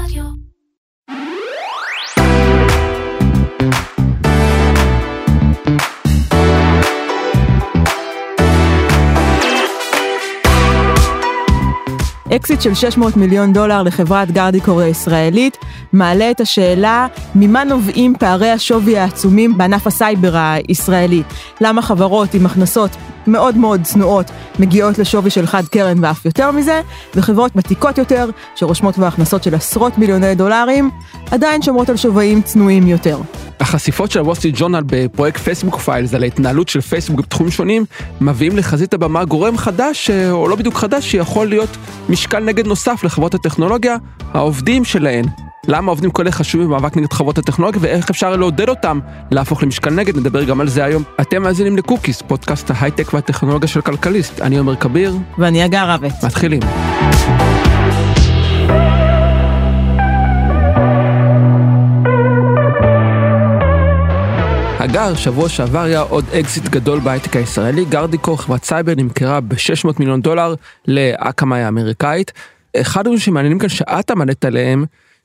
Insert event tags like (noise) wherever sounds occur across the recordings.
Radio. אקזיט של 600 מיליון דולר לחברת גרדיקור הישראלית מעלה את השאלה ממה נובעים פערי השווי העצומים בענף הסייבר הישראלי. למה חברות עם הכנסות מאוד מאוד צנועות מגיעות לשווי של חד קרן ואף יותר מזה, וחברות ותיקות יותר שרושמות כבר הכנסות של עשרות מיליוני דולרים עדיין שומרות על שווים צנועים יותר. החשיפות של הוול סטריט ג'ורנל בפרויקט Facebook Files על ההתנהלות של פייסבוק בתחומים שונים מביאים לחזית הבמה גורם חדש אה, או לא בדיוק חדש שיכול להיות משקל נגד נוסף לחברות הטכנולוגיה, העובדים שלהן. למה העובדים כל כך חשובים במאבק נגד חברות הטכנולוגיה ואיך אפשר לעודד אותם להפוך למשקל נגד, נדבר גם על זה היום. אתם מאזינים לקוקיס, פודקאסט ההייטק והטכנולוגיה של כלכליסט. אני עומר כביר. ואני הגר רבת. מתחילים. הגר, שבוע שעבר היה עוד אקזיט גדול בהייטק הישראלי, גרדיקור, חברת סייבר, נמכרה ב-600 מיליון דולר לאקמאי האמריקאית. אחד הדברים שמעניינים כאן שאת עמדת עליהם,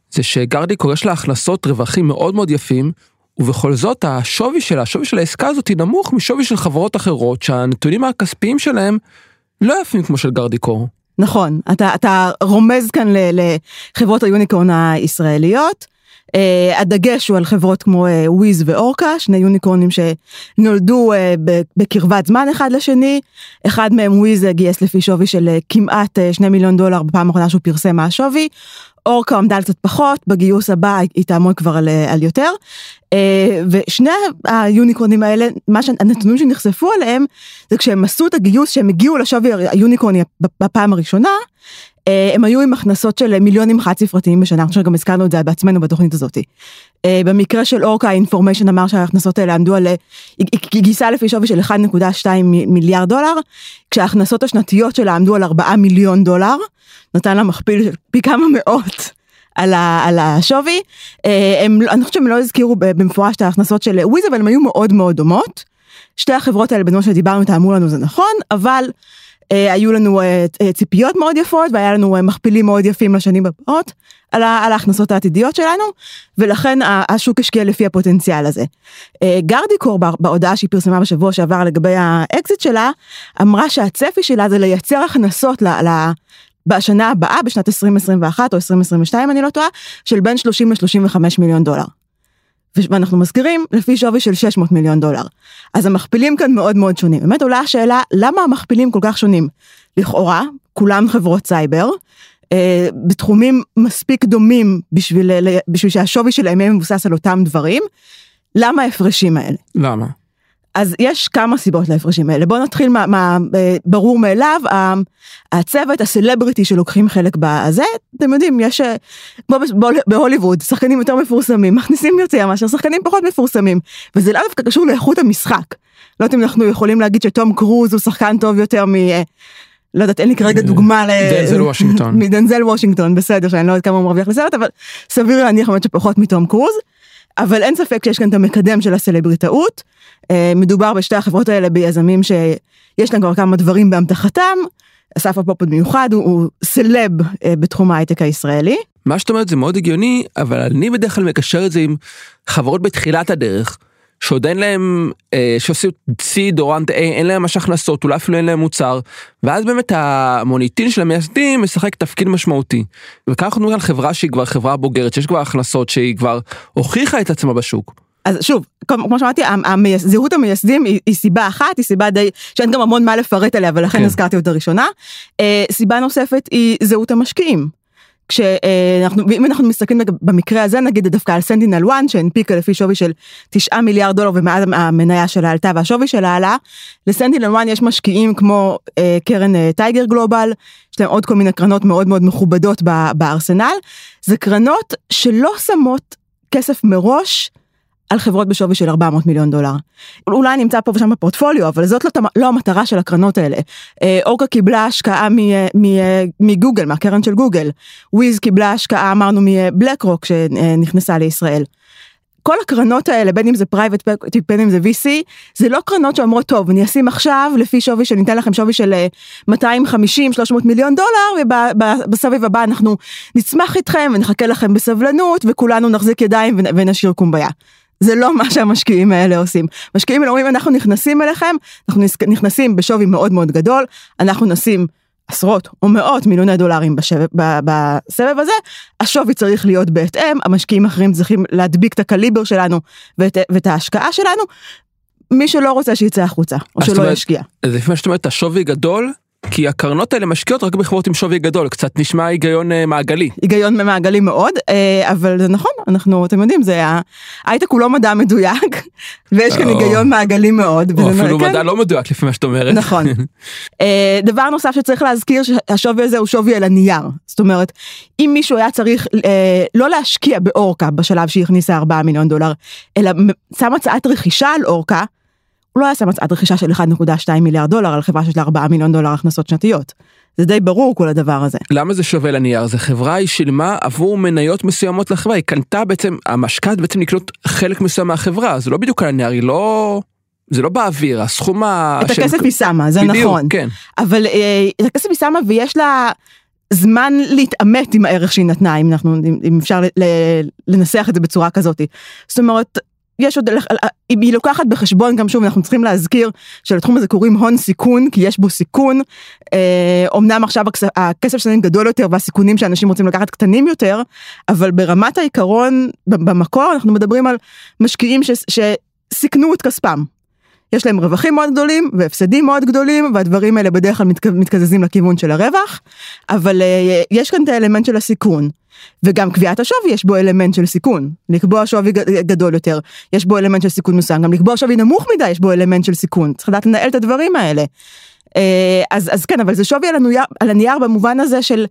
זה שגרדיקור יש לה הכנסות רווחים מאוד מאוד יפים, ובכל זאת השווי שלה, השווי של העסקה הזאת היא נמוך משווי של חברות אחרות, שהנתונים הכספיים שלהם לא יפים כמו של גרדיקור. נכון, אתה, אתה רומז כאן לחברות היוניקורן הישראליות. אה, הדגש הוא על חברות כמו וויז אה, ואורקה, שני יוניקורנים שנולדו אה, בקרבת זמן אחד לשני. אחד מהם וויז גייס לפי שווי של כמעט אה, 2 מיליון דולר בפעם האחרונה שהוא פרסם מה השווי. אורקה עמדה על קצת פחות, בגיוס הבא היא תעמוד כבר על, על יותר. ושני היוניקורנים האלה, מה שהנתונים שנחשפו עליהם, זה כשהם עשו את הגיוס שהם הגיעו לשווי היוניקורני בפעם הראשונה, הם היו עם הכנסות של מיליונים חד ספרתיים בשנה, אני שגם הזכרנו את זה בעצמנו בתוכנית הזאת. במקרה של אורקה אינפורמיישן אמר שההכנסות האלה עמדו על, היא גייסה לפי שווי של 1.2 מיליארד דולר, כשההכנסות השנתיות שלה עמדו על 4 מיליון דולר, נתן לה מכפיל של פי כמה מאות. על, ה, על השווי, הם, אני חושבת שהם לא הזכירו במפורש את ההכנסות של וויז, אבל הן היו מאוד מאוד דומות. שתי החברות האלה בזמן שדיברנו איתן אמרו לנו זה נכון, אבל אה, היו לנו אה, אה, ציפיות מאוד יפות והיה לנו מכפילים מאוד יפים לשנים הבאות על, על ההכנסות העתידיות שלנו ולכן השוק השקיע לפי הפוטנציאל הזה. גרדיקור בהודעה שהיא פרסמה בשבוע שעבר לגבי האקזיט שלה אמרה שהצפי שלה זה לייצר הכנסות ל, ל, בשנה הבאה בשנת 2021 או 2022 אני לא טועה של בין 30 ל-35 מיליון דולר. ואנחנו מזכירים לפי שווי של 600 מיליון דולר. אז המכפילים כאן מאוד מאוד שונים. באמת עולה השאלה למה המכפילים כל כך שונים. לכאורה, כולם חברות סייבר, אה, בתחומים מספיק דומים בשביל, בשביל שהשווי שלהם יהיה מבוסס על אותם דברים. למה ההפרשים האלה? למה? אז יש כמה סיבות להפרשים האלה. בואו נתחיל מה, מה אה, ברור מאליו, הצוות, הסלבריטי שלוקחים חלק בזה, אתם יודעים, יש, אה, כמו בהוליווד, שחקנים יותר מפורסמים, (laughs) מכניסים יותר מאשר שחקנים פחות מפורסמים, וזה לאו דווקא קשור לאיכות המשחק. לא יודעת אם אנחנו יכולים להגיד שתום קרוז הוא שחקן טוב יותר מ... אה, לא יודעת, אין לי כרגע דוגמה ל... דנזל וושינגטון. (laughs) מדנזל וושינגטון, בסדר, שאני לא יודעת כמה הוא מרוויח לסרט, אבל סביר להניח באמת שפחות מתום קרוז. אבל אין ספק שיש כאן את המקדם של הסלבריטאות. אה, מדובר בשתי החברות האלה ביזמים שיש להם כבר כמה דברים באמתחתם. אסף רפפורט במיוחד הוא, הוא סלב אה, בתחום ההייטק הישראלי. מה שאת אומרת זה מאוד הגיוני, אבל אני בדרך כלל מקשר את זה עם חברות בתחילת הדרך. שעוד אין להם, אה, שעושים או ראנד A, אין להם ממש הכנסות, אולי אפילו אין להם מוצר, ואז באמת המוניטין של המייסדים משחק תפקיד משמעותי. וככה אנחנו מדברים על חברה שהיא כבר חברה בוגרת, שיש כבר הכנסות שהיא כבר הוכיחה את עצמה בשוק. אז שוב, כמו שאמרתי, זהות המייסדים היא, היא סיבה אחת, היא סיבה די, שאין גם המון מה לפרט עליה, ולכן כן. הזכרתי אותה ראשונה. אה, סיבה נוספת היא זהות המשקיעים. כשאנחנו, אם אנחנו מסתכלים במקרה הזה נגיד דווקא על סנטינל 1 שהנפיקה לפי שווי של 9 מיליארד דולר ומאז המניה שלה עלתה והשווי שלה עלה, לסנטינל 1 יש משקיעים כמו אה, קרן אה, טייגר גלובל, יש להם עוד כל מיני קרנות מאוד מאוד מכובדות בארסנל, זה קרנות שלא שמות כסף מראש על חברות בשווי של 400 מיליון דולר. אולי נמצא פה ושם בפורטפוליו, אבל זאת לא, לא המטרה של הקרנות האלה. אה, אורקה קיבלה השקעה מגוגל, מהקרן של גוגל. וויז קיבלה השקעה, אמרנו, מבלקרוק שנכנסה לישראל. כל הקרנות האלה, בין אם זה private, בין אם זה VC, זה לא קרנות שאומרות, טוב, אני אשים עכשיו לפי שווי שניתן לכם שווי של 250-300 מיליון דולר, ובסבב הבא אנחנו נצמח איתכם ונחכה לכם בסבלנות, וכולנו נחזיק ידיים ונשאיר קומבאיה. זה לא מה שהמשקיעים האלה עושים. משקיעים האלה אומרים, אנחנו נכנסים אליכם, אנחנו נכנסים בשווי מאוד מאוד גדול, אנחנו נשים עשרות או מאות מיליוני דולרים בשבב, בסבב הזה, השווי צריך להיות בהתאם, המשקיעים האחרים צריכים להדביק את הקליבר שלנו ואת, ואת ההשקעה שלנו. מי שלא רוצה שיצא החוצה, או שלא ישקיע. אז לפני שאת אומרת, השווי גדול, כי הקרנות האלה משקיעות רק בחברות עם שווי גדול, קצת נשמע היגיון אה, מעגלי. היגיון מעגלי מאוד, אה, אבל זה נכון, אנחנו, אתם יודעים, זה, ההייטק הוא לא מדע מדויק, (laughs) ויש כאן היגיון מעגלי מאוד. או אפילו כן. מדע לא מדויק לפי מה שאת אומרת. נכון. (laughs) אה, דבר נוסף שצריך להזכיר, שהשווי הזה הוא שווי על הנייר. זאת אומרת, אם מישהו היה צריך לא להשקיע באורקה בשלב שהיא הכניסה 4 מיליון דולר, אלא שם הצעת רכישה על אורקה, הוא לא שם הצעת רכישה של 1.2 מיליארד דולר על חברה שיש לה 4 מיליון דולר הכנסות שנתיות. זה די ברור כל הדבר הזה. למה זה שווה לנייר? זה חברה היא שילמה עבור מניות מסוימות לחברה, היא קנתה בעצם, המשקעת בעצם לקנות חלק מסוים מהחברה, זה לא בדיוק על הנייר, היא לא... זה לא באוויר, הסכום ה... את הכסף היא שמה, זה בדיוק, נכון. כן. אבל אה, את הכסף היא שמה ויש לה זמן להתעמת עם הערך שהיא נתנה, אם אנחנו, אם אפשר לנסח את זה בצורה כזאת. זאת אומרת, יש עוד, אם היא לוקחת בחשבון גם שוב אנחנו צריכים להזכיר שלתחום הזה קוראים הון סיכון כי יש בו סיכון. אה, אמנם עכשיו הכסף שלהם גדול יותר והסיכונים שאנשים רוצים לקחת קטנים יותר אבל ברמת העיקרון במקור אנחנו מדברים על משקיעים ש, שסיכנו את כספם. יש להם רווחים מאוד גדולים והפסדים מאוד גדולים והדברים האלה בדרך כלל מתקזזים לכיוון של הרווח אבל אה, יש כאן את האלמנט של הסיכון. וגם קביעת השווי יש בו אלמנט של סיכון, לקבוע שווי גדול יותר, יש בו אלמנט של סיכון מסוים, גם לקבוע שווי נמוך מדי יש בו אלמנט של סיכון, צריך לדעת לנהל את הדברים האלה. אה, אז, אז כן, אבל זה שווי על הנייר, על הנייר במובן הזה של,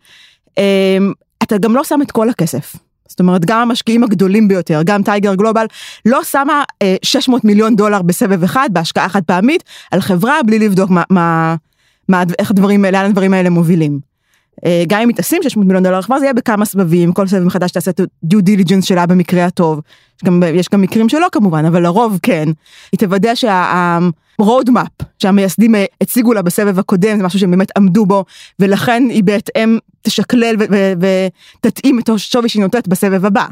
אה, אתה גם לא שם את כל הכסף. זאת אומרת, גם המשקיעים הגדולים ביותר, גם טייגר גלובל, לא שמה 600 מיליון דולר בסבב אחד, בהשקעה חד פעמית, על חברה בלי לבדוק מה, מה, מה, איך הדברים, לאן הדברים האלה מובילים. אה, גם אם היא תשים 600 מיליון דולר כבר זה יהיה בכמה סבבים, כל סבב מחדש תעשה את ה-due שלה במקרה הטוב. יש גם, יש גם מקרים שלא כמובן, אבל לרוב כן. היא תוודא שה-road map שהמייסדים הציגו לה בסבב הקודם, זה משהו שהם באמת עמדו בו, ולכן היא בהתאם תשקלל ותתאים את השווי שהיא נותנת בסבב הבא.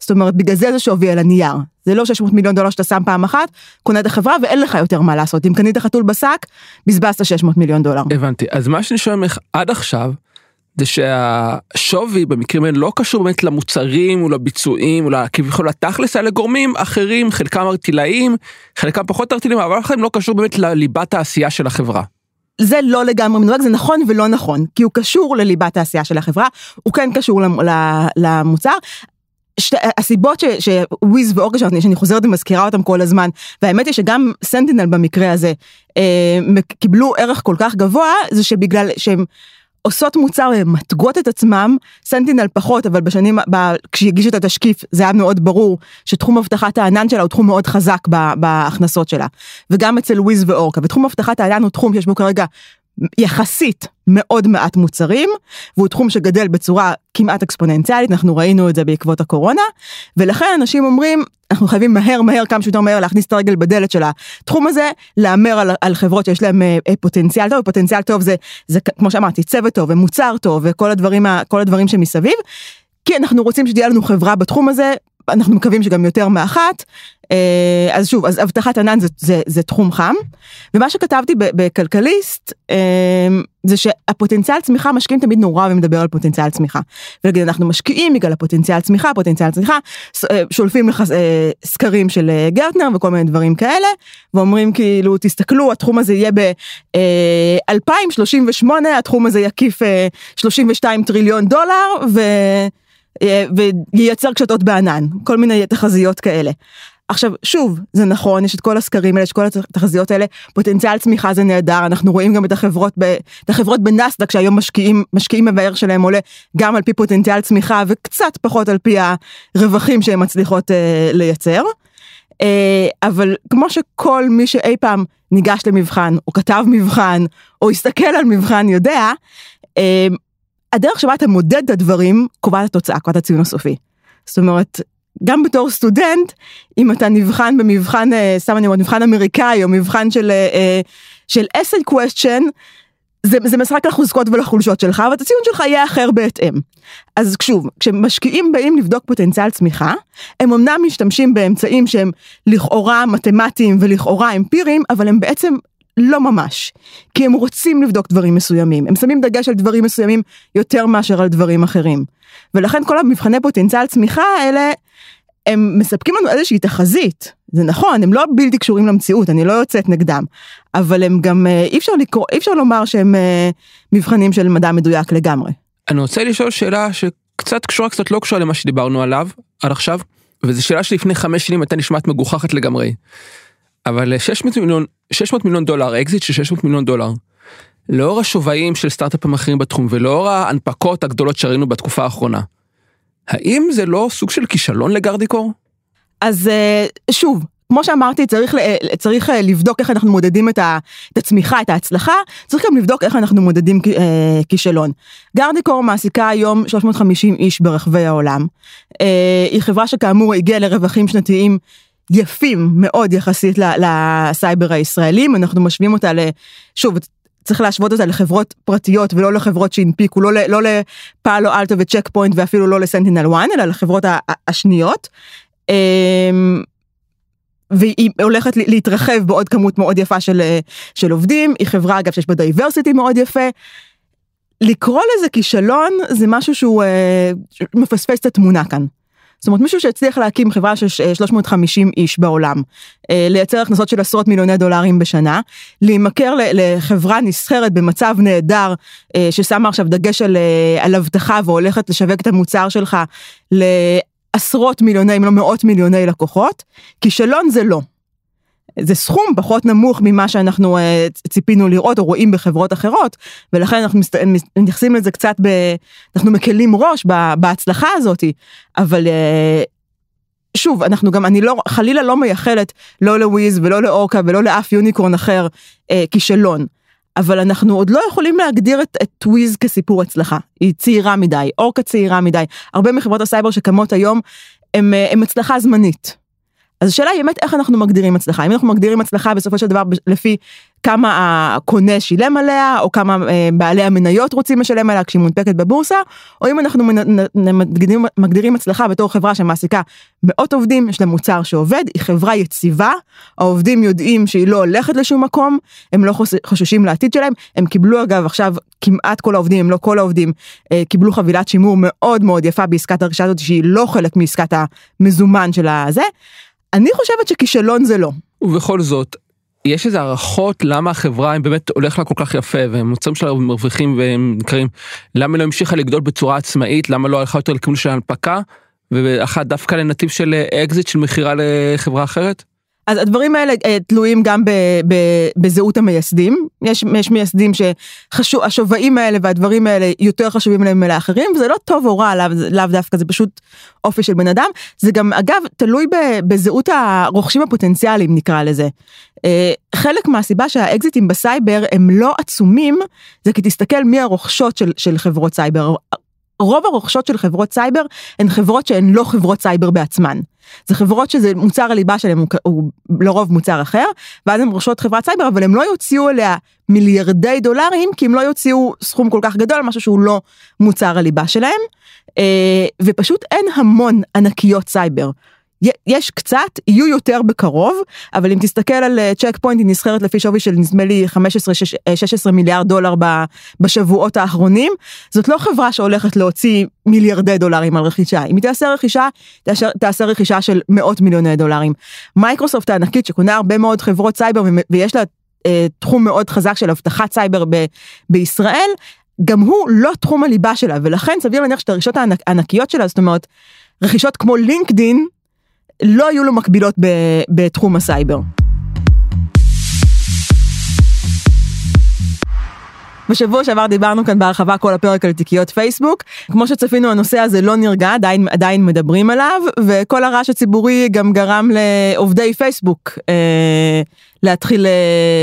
זאת אומרת, בגלל זה זה שווי על הנייר. זה לא 600 מיליון דולר שאתה שם פעם אחת, קונה את החברה ואין לך יותר מה לעשות. אם קנית חתול בשק, בזבזת 600 מיליון דולר. הבנתי. אז מה שאני שואל ממך עד עכשיו, זה שהשווי במקרים האלה לא קשור באמת למוצרים או לביצועים או כביכול לתכלס האלה גורמים אחרים חלקם ארטילאיים חלקם פחות ארטילאיים אבל אחרים לא קשור באמת לליבת העשייה של החברה. זה לא לגמרי מדויק זה נכון ולא נכון כי הוא קשור לליבת העשייה של החברה הוא כן קשור למוצר. שתי, הסיבות שוויז ואורגה שאני חוזרת ומזכירה אותם כל הזמן והאמת היא שגם סנטינל במקרה הזה אה, קיבלו ערך כל כך גבוה זה שבגלל שהם עושות מוצר ומתגות את עצמם, סנטינל פחות, אבל בשנים, ב, כשהגישו את התשקיף זה היה מאוד ברור שתחום אבטחת הענן שלה הוא תחום מאוד חזק בהכנסות שלה. וגם אצל וויז ואורקה, ותחום אבטחת הענן הוא תחום שיש בו כרגע יחסית מאוד מעט מוצרים, והוא תחום שגדל בצורה כמעט אקספוננציאלית, אנחנו ראינו את זה בעקבות הקורונה, ולכן אנשים אומרים, אנחנו חייבים מהר מהר כמה שיותר מהר להכניס את הרגל בדלת של התחום הזה, להמר על, על חברות שיש להם אה, פוטנציאל טוב, פוטנציאל טוב זה, זה כמו שאמרתי, צוות טוב ומוצר טוב וכל הדברים, הדברים שמסביב, כי אנחנו רוצים שתהיה לנו חברה בתחום הזה, אנחנו מקווים שגם יותר מאחת, אה, אז שוב, אז אבטחת ענן זה, זה, זה תחום חם, ומה שכתבתי בכלכליסט אה, זה שהפוטנציאל צמיחה, משקיעים תמיד נורא לדבר על פוטנציאל צמיחה. ולהגיד אנחנו משקיעים בגלל הפוטנציאל צמיחה, פוטנציאל צמיחה, אה, שולפים לך סקרים של גרטנר וכל מיני דברים כאלה, ואומרים כאילו תסתכלו התחום הזה יהיה ב-2038 התחום הזה יקיף 32 טריליון דולר ו... וייצר קשתות בענן, כל מיני תחזיות כאלה. עכשיו שוב זה נכון יש את כל הסקרים האלה יש כל התחזיות האלה פוטנציאל צמיחה זה נהדר אנחנו רואים גם את החברות ב, את החברות בנסדק שהיום משקיעים משקיעים והערך שלהם עולה גם על פי פוטנציאל צמיחה וקצת פחות על פי הרווחים שהן מצליחות אה, לייצר. אה, אבל כמו שכל מי שאי פעם ניגש למבחן או כתב מבחן או הסתכל על מבחן יודע אה, הדרך שבה אתה מודד את הדברים קובעת התוצאה קובעת הציון הסופי. זאת אומרת גם בתור סטודנט, אם אתה נבחן במבחן, אה, סתם אני אומרת, מבחן אמריקאי או מבחן של, אה, אה, של essay question, זה, זה משחק לחוזקות ולחולשות שלך, והציון שלך יהיה אחר בהתאם. אז שוב, כשמשקיעים באים לבדוק פוטנציאל צמיחה, הם אמנם משתמשים באמצעים שהם לכאורה מתמטיים ולכאורה אמפיריים, אבל הם בעצם לא ממש. כי הם רוצים לבדוק דברים מסוימים, הם שמים דגש על דברים מסוימים יותר מאשר על דברים אחרים. ולכן כל המבחני פוטנציאל צמיחה האלה, הם מספקים לנו איזושהי תחזית. זה נכון, הם לא בלתי קשורים למציאות, אני לא יוצאת נגדם. אבל הם גם, אה, אי אפשר, לקרוא, אי אפשר לומר שהם אה, מבחנים של מדע מדויק לגמרי. אני רוצה לשאול שאלה שקצת קשורה, קצת לא קשורה למה שדיברנו עליו עד עכשיו, וזו שאלה שלפני חמש שנים הייתה נשמעת מגוחכת לגמרי. אבל 600 מיליון, 600 מיליון דולר, אקזיט של 600 מיליון דולר. לאור השווים של סטארט-אפים אחרים בתחום ולאור ההנפקות הגדולות שראינו בתקופה האחרונה, האם זה לא סוג של כישלון לגרדיקור? אז אה, שוב, כמו שאמרתי, צריך, צריך אה, לבדוק איך אנחנו מודדים את, הצמיחה, את ההצלחה, צריך גם לבדוק איך אנחנו מודדים אה, כישלון. גרדיקור מעסיקה היום 350 איש ברחבי העולם. היא חברה שכאמור הגיעה לרווחים שנתיים יפים מאוד יחסית לסייבר הישראלים, אנחנו משווים אותה ל... שוב, צריך להשוות אותה לחברות פרטיות ולא לחברות שהנפיקו, לא, לא לפאלו אלטו וצ'ק פוינט ואפילו לא לסנטינל 1, אלא לחברות השניות. אמ, והיא הולכת להתרחב בעוד כמות מאוד יפה של, של עובדים, היא חברה אגב שיש בה diversity מאוד יפה. לקרוא לזה כישלון זה משהו שהוא אה, מפספס את התמונה כאן. זאת אומרת מישהו שהצליח להקים חברה של 350 איש בעולם, אה, לייצר הכנסות של עשרות מיליוני דולרים בשנה, להימכר לחברה נסחרת במצב נהדר, אה, ששמה עכשיו דגש על, אה, על אבטחה והולכת לשווק את המוצר שלך לעשרות מיליוני אם לא מאות מיליוני לקוחות, כישלון זה לא. זה סכום פחות נמוך ממה שאנחנו uh, ציפינו לראות או רואים בחברות אחרות, ולכן אנחנו מתייחסים לזה קצת, ב, אנחנו מקלים ראש בהצלחה הזאת, אבל אה, שוב, אנחנו גם, אני לא, חלילה לא מייחלת לא לוויז ולא לאורקה ולא לאף יוניקורן אחר אה, כישלון. אבל אנחנו עוד לא יכולים להגדיר את, את וויז כסיפור הצלחה. היא צעירה מדי, אורקה צעירה מדי. הרבה מחברות הסייבר שקמות היום הם הצלחה זמנית. אז השאלה היא באמת איך אנחנו מגדירים הצלחה, אם אנחנו מגדירים הצלחה בסופו של דבר לפי כמה הקונה שילם עליה, או כמה אה, בעלי המניות רוצים לשלם עליה כשהיא מונפקת בבורסה, או אם אנחנו מגדירים, מגדירים הצלחה בתור חברה שמעסיקה מאות עובדים, יש לה מוצר שעובד, היא חברה יציבה, העובדים יודעים שהיא לא הולכת לשום מקום, הם לא חוששים לעתיד שלהם, הם קיבלו אגב עכשיו כמעט כל העובדים, אם לא כל העובדים, אה, קיבלו חבילת שימור מאוד מאוד יפה בעסקת הרכישה הזאת שהיא לא חלק מעסקת המזומן של הזה. אני חושבת שכישלון זה לא. ובכל זאת, יש איזה הערכות למה החברה אם באמת הולך לה כל כך יפה והמוצרים שלה מרוויחים והם נקראים למה לא המשיכה לגדול בצורה עצמאית למה לא הלכה יותר לכיוון של הנפקה והלכה דווקא לנתיב של אקזיט של מכירה לחברה אחרת. אז הדברים האלה אה, תלויים גם ב, ב, בזהות המייסדים. יש, יש מייסדים שהשווים האלה והדברים האלה יותר חשובים להם מלאחרים, וזה לא טוב או רע, לאו, לאו דווקא, זה פשוט אופי של בן אדם. זה גם, אגב, תלוי ב, בזהות הרוכשים הפוטנציאליים, נקרא לזה. אה, חלק מהסיבה שהאקזיטים בסייבר הם לא עצומים, זה כי תסתכל מי הרוכשות של, של חברות סייבר. רוב הרוכשות של חברות סייבר הן חברות שהן לא חברות סייבר בעצמן. זה חברות שזה מוצר הליבה שלהם הוא, הוא לרוב מוצר אחר, ואז הן רוכשות חברת סייבר, אבל הם לא יוציאו אליה מיליארדי דולרים, כי הם לא יוציאו סכום כל כך גדול, משהו שהוא לא מוצר הליבה שלהם, אה, ופשוט אין המון ענקיות סייבר. יש קצת, יהיו יותר בקרוב, אבל אם תסתכל על צ'ק אה, פוינט, היא נסחרת לפי שווי של נדמה לי 15-16 אה, מיליארד דולר בשבועות האחרונים, זאת לא חברה שהולכת להוציא מיליארדי דולרים על רכישה, אם היא תעשה רכישה, תעשה, תעשה רכישה של מאות מיליוני דולרים. מייקרוסופט הענקית שקונה הרבה מאוד חברות סייבר ויש לה אה, תחום מאוד חזק של אבטחת סייבר ב, בישראל, גם הוא לא תחום הליבה שלה, ולכן סביר להניח שאת הרכישות הענקיות שלה, זאת אומרת, רכישות כמו לינקדין, לא היו לו מקבילות בתחום הסייבר. בשבוע שעבר דיברנו כאן בהרחבה כל הפרק על תיקיות פייסבוק. כמו שצפינו הנושא הזה לא נרגע, עדיין, עדיין מדברים עליו, וכל הרעש הציבורי גם גרם לעובדי פייסבוק אה, להתחיל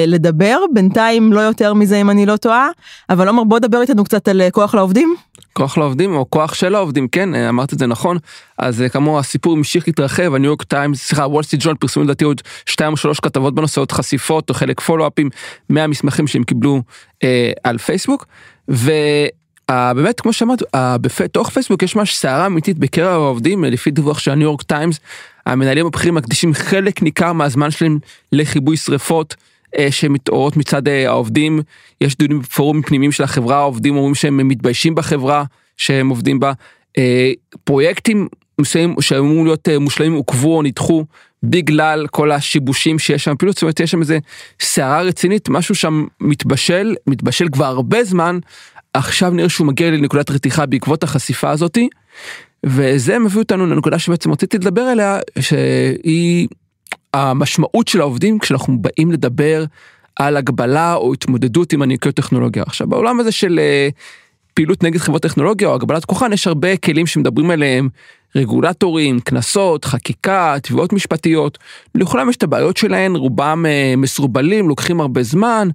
לדבר, בינתיים לא יותר מזה אם אני לא טועה, אבל עומר בוא דבר איתנו קצת על כוח לעובדים. כוח לעובדים או כוח של העובדים כן אמרת את זה נכון אז כאמור הסיפור המשיך להתרחב הניו יורק טיימס סליחה וול סטריט ג'ורנל פרסמו לדעתי עוד שתיים או שלוש כתבות בנושא עוד חשיפות או חלק follow-up ים מהמסמכים שהם קיבלו אה, על פייסבוק. ובאמת כמו שאמרת בתוך פייסבוק יש ממש סערה אמיתית בקרב העובדים לפי דיווח של הניו יורק טיימס המנהלים הבכירים מקדישים חלק ניכר מהזמן שלהם לכיבוי שרפות. אה, שמתעוררות מצד אה, העובדים, יש דיונים בפורומים פנימיים של החברה, העובדים אומרים שהם מתביישים בחברה שהם עובדים בה, אה, פרויקטים מסוימים שאמורים להיות מושלמים עוכבו או נדחו בגלל כל השיבושים שיש שם, אפילו זאת אומרת יש שם איזה סערה רצינית, משהו שם מתבשל, מתבשל כבר הרבה זמן, עכשיו נראה שהוא מגיע לנקודת רתיחה בעקבות החשיפה הזאתי, וזה מביא אותנו לנקודה שבעצם רציתי לדבר עליה, שהיא המשמעות של העובדים כשאנחנו באים לדבר על הגבלה או התמודדות עם ענקיות טכנולוגיה. עכשיו בעולם הזה של אה, פעילות נגד חברות טכנולוגיה או הגבלת כוחן יש הרבה כלים שמדברים עליהם רגולטורים, קנסות, חקיקה, תביעות משפטיות, לכולם יש את הבעיות שלהם, רובם אה, מסורבלים, לוקחים הרבה זמן,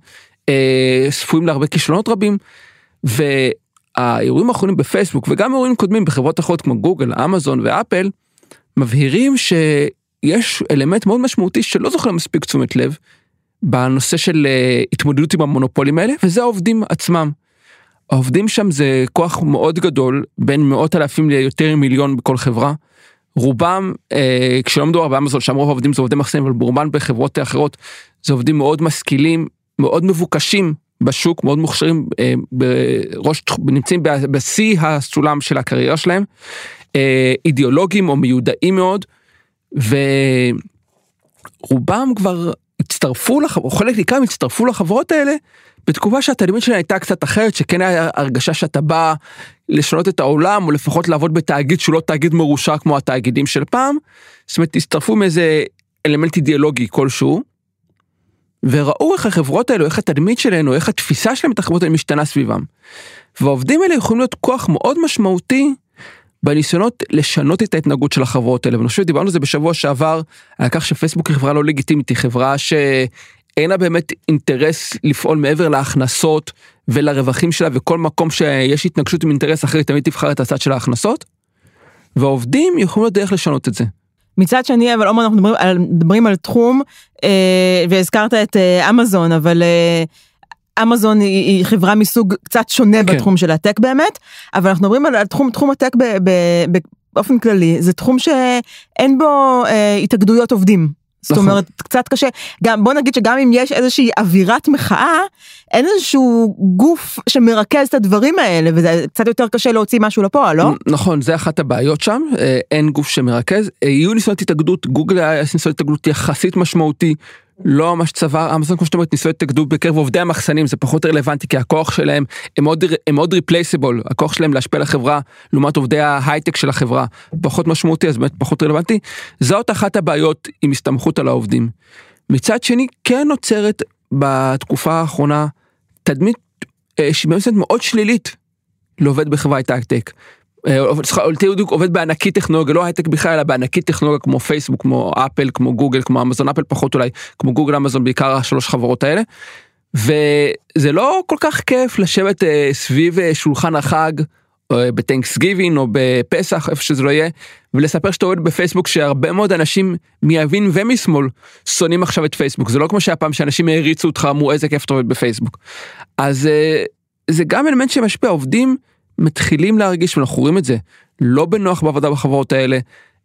אה, צפויים להרבה כישלונות רבים. והאירועים האחרונים בפייסבוק וגם אירועים קודמים בחברות אחרות כמו גוגל, אמזון ואפל, מבהירים ש... יש אלמנט מאוד משמעותי שלא זוכר מספיק תשומת לב בנושא של uh, התמודדות עם המונופולים האלה וזה העובדים עצמם. העובדים שם זה כוח מאוד גדול בין מאות אלפים ליותר מיליון בכל חברה. רובם אה, כשלא מדובר באמזון שם רוב העובדים זה עובדי מחסנים אבל ברובם בחברות אחרות זה עובדים מאוד משכילים מאוד מבוקשים בשוק מאוד מוכשרים אה, בראש נמצאים בשיא הסולם של הקריירה שלהם אה, אידיאולוגים או מיודעים מאוד. ורובם כבר הצטרפו, לח... או חלק ניכר הצטרפו לחברות האלה בתקופה שהתדמית שלהם הייתה קצת אחרת, שכן היה הרגשה שאתה בא לשנות את העולם, או לפחות לעבוד בתאגיד שהוא לא תאגיד מרושע כמו התאגידים של פעם. זאת אומרת, הצטרפו מאיזה אלמנט אידיאולוגי כלשהו, וראו איך החברות האלו, איך התדמית שלהן, או איך התפיסה שלהם את החברות האלה משתנה סביבם. והעובדים האלה יכולים להיות כוח מאוד משמעותי בניסיונות לשנות את ההתנהגות של החברות האלה ואני חושב שדיברנו על זה בשבוע שעבר על כך שפייסבוק היא חברה לא לגיטימית היא חברה שאין לה באמת אינטרס לפעול מעבר להכנסות ולרווחים שלה וכל מקום שיש התנגשות עם אינטרס אחר היא תמיד תבחר את הצד של ההכנסות. והעובדים יכולים להיות דרך לשנות את זה. מצד שני אבל עומר אנחנו מדברים על, מדברים על תחום אה, והזכרת את אה, אמזון אבל אה, אמזון היא, היא חברה מסוג קצת שונה כן. בתחום של הטק באמת, אבל אנחנו מדברים על, על תחום, תחום הטק ב, ב, ב, באופן כללי, זה תחום שאין בו אה, התאגדויות עובדים. זאת נכון. אומרת קצת קשה גם בוא נגיד שגם אם יש איזושהי אווירת מחאה אין איזשהו גוף שמרכז את הדברים האלה וזה קצת יותר קשה להוציא משהו לפועל לא נכון זה אחת הבעיות שם אה, אין גוף שמרכז אה, יהיו ניסיונות התאגדות גוגל היה ניסיונות התאגדות יחסית משמעותי לא ממש צבא, אמזון כמו שאתה אומר, ניסוי התאגדות בקרב עובדי המחסנים, זה פחות רלוונטי כי הכוח שלהם הם מאוד, הם מאוד ריפלייסיבול, הכוח שלהם להשפיע על החברה לעומת עובדי ההייטק של החברה, פחות משמעותי אז באמת פחות רלוונטי. זאת אחת הבעיות עם הסתמכות על העובדים. מצד שני כן נוצרת בתקופה האחרונה תדמית אה, מאוד שלילית לעובד בחברת הייטק. תיעוד עובד בענקית טכנולוגיה לא הייטק בכלל אלא בענקית טכנולוגיה כמו פייסבוק כמו אפל כמו גוגל כמו אמזון אפל פחות אולי כמו גוגל אמזון בעיקר השלוש חברות האלה. וזה לא כל כך כיף לשבת אה, סביב אה, שולחן החג אה, בטנקס גיבין או בפסח איפה שזה לא יהיה ולספר שאתה עובד בפייסבוק שהרבה מאוד אנשים מימין ומשמאל שונאים עכשיו את פייסבוק זה לא כמו שהיה פעם שאנשים העריצו אותך אמרו איזה כיף אתה עובד בפייסבוק. אז זה גם אלמנט שמשפיע עובדים. מתחילים להרגיש ואנחנו רואים את זה לא בנוח בעבודה בחברות האלה.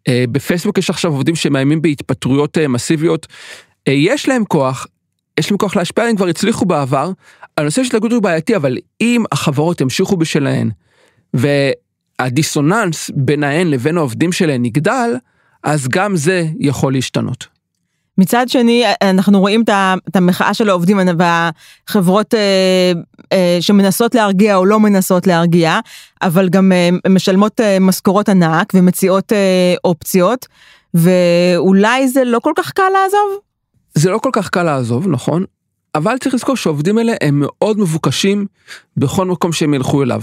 אה, בפייסבוק יש עכשיו עובדים שמאיימים בהתפטרויות אה, מסיביות. אה, יש להם כוח, יש להם כוח להשפיע, הם כבר הצליחו בעבר. הנושא של התנגדות הוא בעייתי, אבל אם החברות ימשיכו בשלהן, והדיסוננס ביניהן לבין העובדים שלהן יגדל, אז גם זה יכול להשתנות. מצד שני אנחנו רואים את המחאה של העובדים והחברות אה, אה, שמנסות להרגיע או לא מנסות להרגיע אבל גם אה, משלמות משכורות ענק ומציעות אופציות ואולי זה לא כל כך קל לעזוב. זה לא כל כך קל לעזוב נכון אבל צריך לזכור שהעובדים האלה הם מאוד מבוקשים בכל מקום שהם ילכו אליו.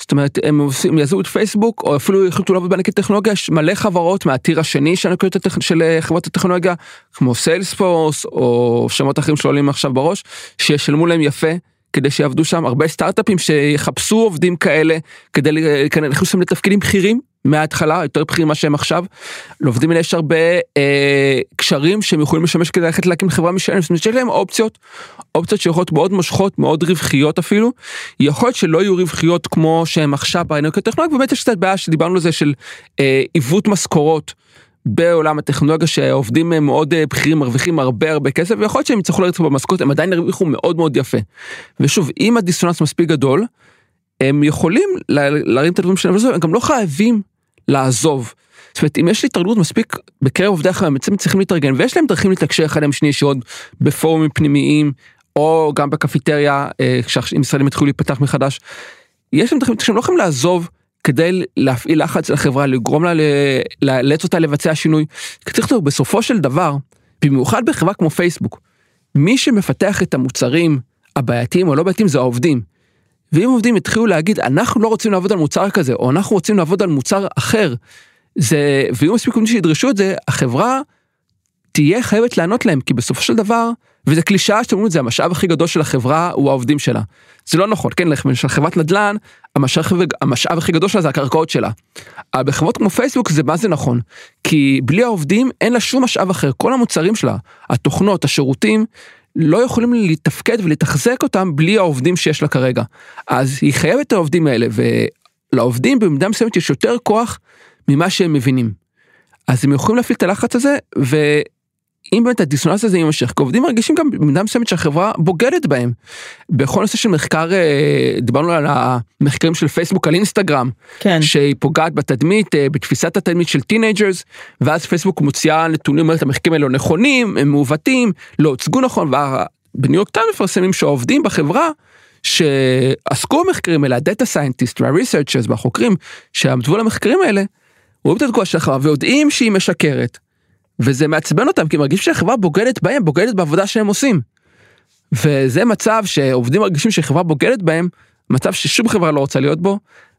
זאת אומרת הם עושים יעזבו את פייסבוק או אפילו החליטו לעבוד בענקית טכנולוגיה יש מלא חברות מהטיר השני של, הטכ... של אה, חברות הטכנולוגיה כמו סיילספורס או שמות אחרים שעולים עכשיו בראש שישלמו להם יפה כדי שיעבדו שם. הרבה סטארט-אפים שיחפשו עובדים כאלה כדי להכניס אותם לתפקידים בכירים מההתחלה יותר בכירים מה שהם עכשיו. לעובדים האלה יש הרבה אה, קשרים שהם יכולים לשמש כדי ללכת להקים חברה משלם, זאת אומרת שיש להם אופציות, אופציות שיכולות מאוד מושכות מאוד רווחיות אפילו. יכול להיות שלא יהיו רווחיות כמו שהם עכשיו באנרגיה הטכנולוגיה באמת יש קצת בעיה שדיברנו על זה של אה, עיוות משכורות. בעולם הטכנולוגיה שהעובדים הם מאוד אה, בכירים מרוויחים הרבה הרבה כסף ויכול להיות שהם יצטרכו לרדת במשכורת הם עדיין ירוויחו מאוד מאוד יפה. ושוב אם הדיסוננס מספיק גדול הם יכולים להרים את הדברים שלהם הם גם לא חייבים לעזוב. זאת אומרת אם יש לי התארגנות מספיק בקרב עובדי החיים הם צריכים להתארגן ויש להם דרכים לתקשר אחד עם שני ישירות בפורומים פנימיים או גם בקפיטריה אה, כשהמשרדים יתחילו להיפתח מחדש. יש להם דרכים שהם לא יכולים לעזוב כדי להפעיל לחץ על החברה לגרום לה לאלץ אותה לבצע שינוי. צריך לומר בסופו של דבר במיוחד בחברה כמו פייסבוק מי שמפתח את המוצרים הבעייתיים או לא בעייתיים זה העובדים. ואם עובדים התחילו להגיד אנחנו לא רוצים לעבוד על מוצר כזה או אנחנו רוצים לעבוד על מוצר אחר זה ויהיו מספיק עובדים שידרשו את זה החברה תהיה חייבת לענות להם כי בסופו של דבר וזה קלישאה שאתם אומרים את זה המשאב הכי גדול של החברה הוא העובדים שלה. זה לא נכון כן למשל חברת נדל"ן המשאב, המשאב הכי גדול שלה זה הקרקעות שלה. אבל בחברות כמו פייסבוק זה מה זה נכון כי בלי העובדים אין לה שום משאב אחר כל המוצרים שלה התוכנות השירותים לא יכולים לתפקד ולתחזק אותם בלי העובדים שיש לה כרגע. אז היא חייבת את העובדים האלה ולעובדים במידה מסוימת יש יותר כוח ממה שהם מבינים. אז הם יכולים להפעיל את הלחץ הזה אם באמת הדיסוננס הזה יימשך, כי עובדים מרגישים גם במידה מסוימת שהחברה בוגדת בהם. בכל נושא של מחקר, אה, דיברנו על המחקרים של פייסבוק על אינסטגרם, כן. שהיא פוגעת בתדמית, אה, בתפיסת התדמית של teenagers, ואז פייסבוק מוציאה נתונים, אומרת המחקרים האלה לא נכונים, הם מעוותים, לא הוצגו נכון, ובניו יורק טיימס מפרסמים שהעובדים בחברה, שעסקו במחקרים האלה, ה data scientists וה researchers והחוקרים שעמדו על המחקרים האלה, רואים את התגובה של החברה ויודעים שהיא משקרת. וזה מעצבן אותם כי מרגיש שהחברה בוגדת בהם, בוגדת בעבודה שהם עושים. וזה מצב שעובדים מרגישים שחברה בוגדת בהם, מצב ששום חברה לא רוצה להיות בו,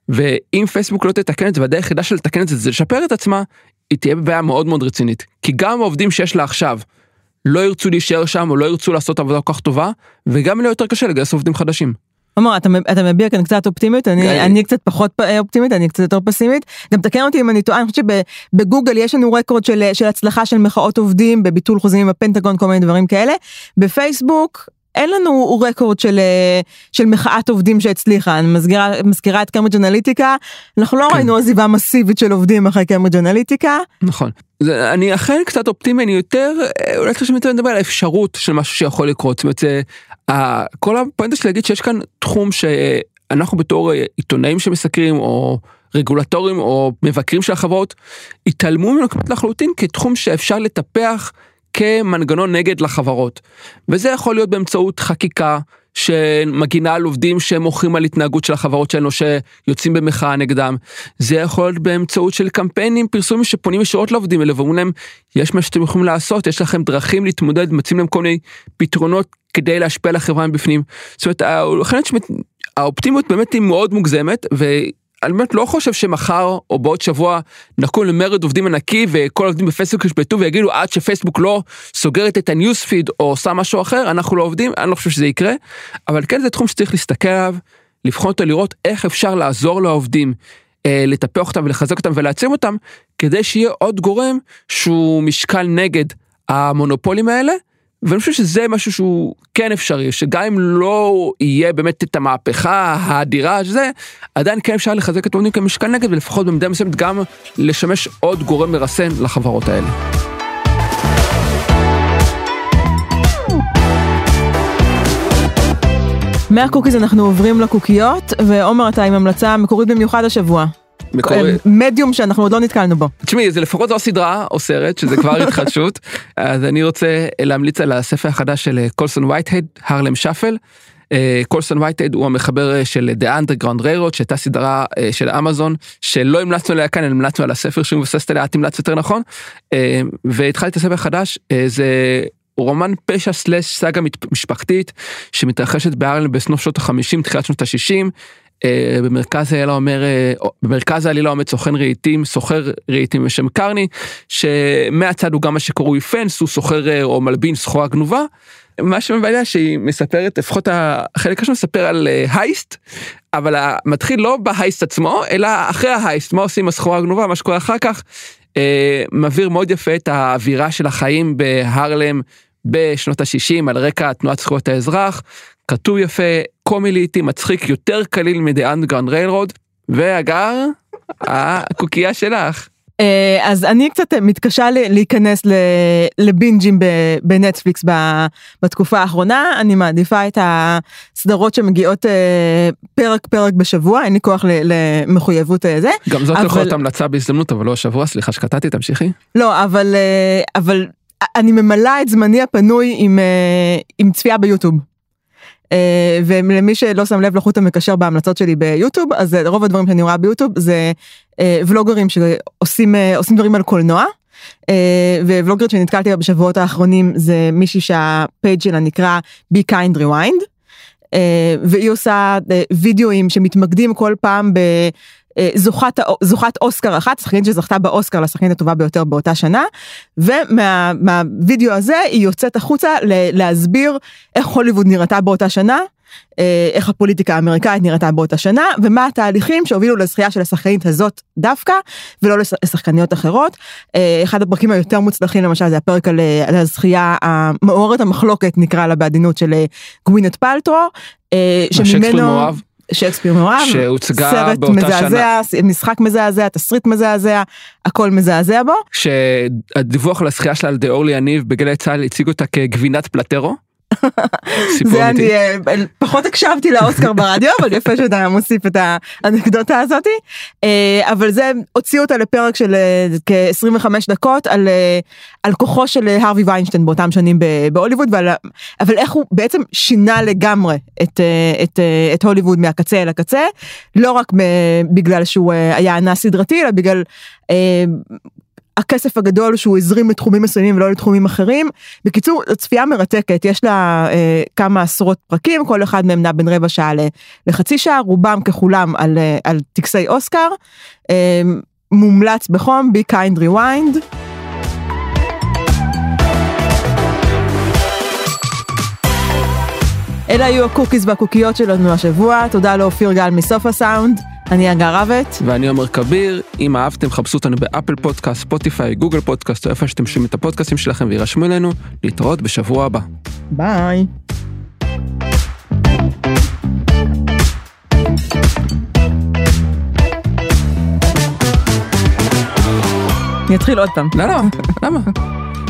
ואם פייסבוק לא תתקן את זה והדרך היחידה של לתקן את זה זה לשפר את עצמה, היא תהיה בבעיה מאוד מאוד רצינית. כי גם העובדים שיש לה עכשיו לא ירצו להישאר שם או לא ירצו לעשות עבודה כל כך טובה, וגם יהיה יותר קשה לגייס עובדים חדשים. עומר, אתה, אתה מביע כאן קצת אופטימיות, אני, כן. אני קצת פחות אופטימית, אני קצת יותר פסימית. גם תקן אותי אם אני טועה, אני חושבת שבגוגל יש לנו רקורד של, של הצלחה של מחאות עובדים בביטול חוזים עם הפנטגון, כל מיני דברים כאלה. בפייסבוק אין לנו רקורד של, של מחאת עובדים שהצליחה, אני מזכירה, מזכירה את קמברידג' אנליטיקה, אנחנו לא כן. ראינו עזיבה מסיבית של אחרי קמברידג' אנליטיקה. נכון. זה, אני אכן קצת אופטימי, אני יותר, אולי קצת יותר מדבר על האפשרות של משהו שיכול לקרות, זאת אומרת, זה, כל הפואנטה שלי להגיד שיש כאן תחום שאנחנו בתור עיתונאים שמסקרים, או רגולטורים, או מבקרים של החברות, התעלמו ממנו כמעט לחלוטין כתחום שאפשר לטפח כמנגנון נגד לחברות. וזה יכול להיות באמצעות חקיקה שמגינה על עובדים שמוחים על התנהגות של החברות שלנו שיוצאים במחאה נגדם. זה יכול להיות באמצעות של קמפיינים פרסומים שפונים ישירות לעובדים האלה ואומרים להם יש מה שאתם יכולים לעשות יש לכם דרכים להתמודד מציעים להם כל מיני פתרונות כדי להשפיע על החברה מבפנים. זאת אומרת האופטימיות באמת היא מאוד מוגזמת. אני באמת לא חושב שמחר או בעוד שבוע נקום למרד עובדים ענקי וכל העובדים בפייסבוק ישבתו ויגידו עד שפייסבוק לא סוגרת את הניוספיד או עושה משהו אחר אנחנו לא עובדים אני לא חושב שזה יקרה אבל כן זה תחום שצריך להסתכל עליו לבחון אותו לראות איך אפשר לעזור לעובדים אה, לטפח אותם ולחזק אותם ולהעצים אותם כדי שיהיה עוד גורם שהוא משקל נגד המונופולים האלה. ואני חושב שזה משהו שהוא כן אפשרי, שגם אם לא יהיה באמת את המהפכה האדירה שזה, עדיין כן אפשר לחזק את העובדים כמשקל נגד ולפחות במידה מסוימת גם לשמש עוד גורם מרסן לחברות האלה. מהקוקיז אנחנו עוברים לקוקיות, ועומר אתה עם המלצה מקורית במיוחד השבוע. מקורי. מדיום שאנחנו עוד לא נתקלנו בו. תשמעי זה לפחות לא סדרה או סרט שזה כבר (laughs) התחדשות אז אני רוצה להמליץ על הספר החדש של אה, קולסון וייטהד הרלם שפל. אה, קולסון וייטהד הוא המחבר אה, של The Underground Railroad שהייתה סדרה של אמזון שלא המלצנו עליה כאן המלצנו על הספר שהוא מבססת עליה את המלצת יותר נכון והתחלתי את הספר החדש זה רומן פשע סלאש סאגה משפחתית שמתרחשת בארלם בסוף שנות ה-50 תחילת שנות ה-60 אה, במרכז העלילה אומר, אה, במרכז העלילה עומד סוכן רהיטים, סוחר רהיטים בשם קרני, שמהצד הוא גם מה שקרוי פנס, הוא סוחר אה, או מלבין סחורה גנובה. מה שמבעיה שהיא מספרת, לפחות החלק השני מספר על הייסט, אבל מתחיל לא בהייסט עצמו, אלא אחרי ההייסט, מה עושים עם הסחורה הגנובה, מה שקורה אחר כך. מבהיר מאוד יפה את האווירה של החיים בהרלם בשנות ה-60 על רקע תנועת זכויות האזרח, כתוב יפה, קומיליטי, מצחיק, יותר קליל מ-The Underground Railroad, והגר, הקוקייה שלך. אה, אז אני קצת מתקשה להיכנס לבינג'ים בנטפליקס בתקופה האחרונה, אני מעדיפה את הסדרות שמגיעות אה, פרק פרק בשבוע, אין לי כוח למחויבות אה, זה. גם זאת יכולה להיות המלצה בהזדמנות, אבל לא השבוע, סליחה שקטעתי, תמשיכי. לא, אבל, אבל אני ממלאה את זמני הפנוי עם, עם צפייה ביוטיוב. אה, ולמי שלא שם לב לחוט המקשר בהמלצות שלי ביוטיוב אז רוב הדברים שאני רואה ביוטיוב זה אה, ולוגרים שעושים אה, דברים על קולנוע. וולוגרית שנתקלתי בה בשבועות האחרונים זה מישהי שהפייג' שלה נקרא be kind rewind. והיא עושה וידאוים שמתמקדים כל פעם. אה, זוכת, זוכת אוסקר אחת, שחקנית שזכתה באוסקר לשחקנית הטובה ביותר באותה שנה, ומהווידאו הזה היא יוצאת החוצה להסביר איך הוליווד נראתה באותה שנה, אה, איך הפוליטיקה האמריקאית נראתה באותה שנה, ומה התהליכים שהובילו לזכייה של השחקנית הזאת דווקא, ולא לשחקניות אחרות. אה, אחד הפרקים היותר מוצלחים למשל זה הפרק על, על הזכייה המעוררת המחלוקת נקרא לה בעדינות של גווינט פלטרו. שממנו... שייקספיר מאוהב, שהוצגה סרט באותה מזעזע, שנה. משחק מזעזע, תסריט מזעזע, הכל מזעזע בו. שהדיווח על הזכייה שלה על דה אורלי יניב בגלי צה"ל הציג אותה כגבינת פלטרו. זה אני אה, פחות הקשבתי לאוסקר ברדיו אבל יפה שאתה מוסיף את האנקדוטה הזאתי אה, אבל זה הוציא אותה לפרק של אה, כ-25 דקות על על כוחו של הרווי ויינשטיין באותם שנים בהוליווד ועל אבל איך הוא בעצם שינה לגמרי את את את הוליווד מהקצה אל הקצה לא רק בגלל שהוא היה ענה סדרתי אלא בגלל הכסף הגדול שהוא הזרים לתחומים מסוימים ולא לתחומים אחרים. בקיצור, צפייה מרתקת, יש לה אה, כמה עשרות פרקים, כל אחד מהם נע בין רבע שעה לחצי שעה, רובם ככולם על, אה, על טקסי אוסקר. אה, מומלץ בחום, be kind rewind. אלה היו ה cookies והקוקיות שלנו השבוע, תודה לאופיר גל מסוף הסאונד. אני הגר רבט. ואני עומר כביר. אם אהבתם, חפשו אותנו ב Apple Podcast, Spotify, Google Podcast, או איפה שאתם שומעים את הפודקאסטים שלכם וירשמו אלינו. להתראות בשבוע הבא. ביי. אני אתחיל עוד פעם. לא, לא, למה?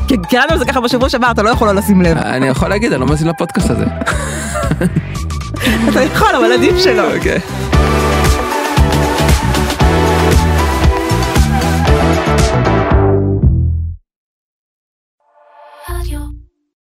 כי קראנו לזה ככה בשבוע שעבר, אתה לא יכול לא לשים לב. אני יכול להגיד, אני לא מאזין לפודקאסט הזה. אתה יכול, אבל עדיף שלא. אוקיי.